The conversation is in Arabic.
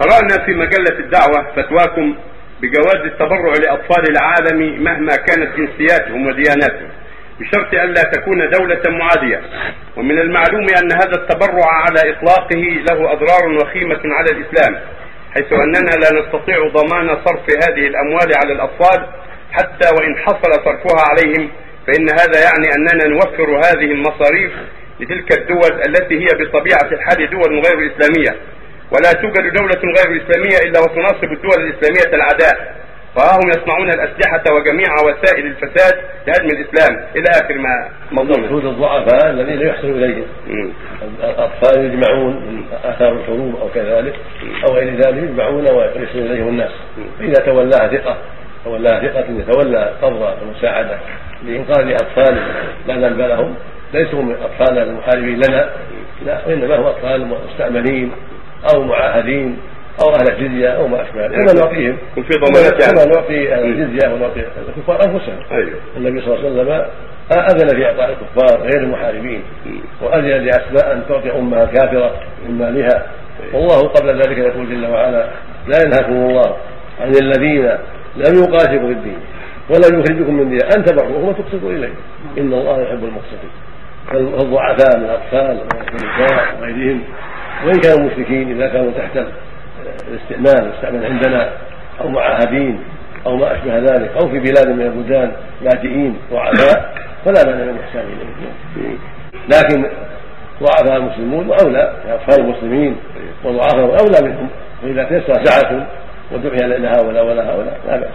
قرأنا في مجلة الدعوة فتواكم بجواز التبرع لأطفال العالم مهما كانت جنسياتهم ودياناتهم بشرط ألا تكون دولة معادية. ومن المعلوم أن هذا التبرع على إطلاقه له أضرار وخيمة على الإسلام حيث أننا لا نستطيع ضمان صرف هذه الأموال على الأطفال حتى وإن حصل صرفها عليهم فإن هذا يعني أننا نوفر هذه المصاريف لتلك الدول التي هي بطبيعة الحال دول غير إسلامية. ولا توجد دولة غير إسلامية إلا وتناصب الدول الإسلامية العداء وهم يصنعون الأسلحة وجميع وسائل الفساد لهدم الإسلام. إلى آخر ما مضمون المقصود الضعفاء الذين يحسن إليهم الأطفال يجمعون آثار الحروب أو كذلك أو غير ذلك يجمعون ويحسن إليهم الناس. فإذا تولاها ثقة تولاها ثقة يتولى قبض المساعدة لإنقاذ أطفال لا ذنب لهم ليسوا من أطفال المحاربين لنا. لا وإنما هم أطفال مستأمنين أو معاهدين أو أهل الجزيه أو ما أشبه ذلك. كما نعطيهم. في ضمانات كما نعطي أهل الجزية ونعطي الكفار أنفسهم. أيوه. النبي صلى الله عليه وسلم أذن في اعطاء الكفار غير المحاربين. وأذن لأسماء أن تعطي أمها كافرة من مالها. والله قبل ذلك يقول جل وعلا لا ينهاكم الله عن الذين لم يقاتلوا في الدين ولم يخرجكم من دين ان تبروهم وتقسطوا اليه إن الله يحب المقسطين. فالضعفاء من الأطفال والنساء وغيرهم. وإن كانوا مشركين إذا كانوا تحت الاستئمان يستعمل عندنا أو معاهدين أو ما أشبه ذلك أو في بلاد من البلدان لاجئين ضعفاء فلا مانع من الإحسان إليهم. لكن ضعفاء المسلمون واولى أطفال المسلمين وضعفاء أولى منهم فاذا تيسر سعة ودعي لهؤلاء ولا هؤلاء لا بأس.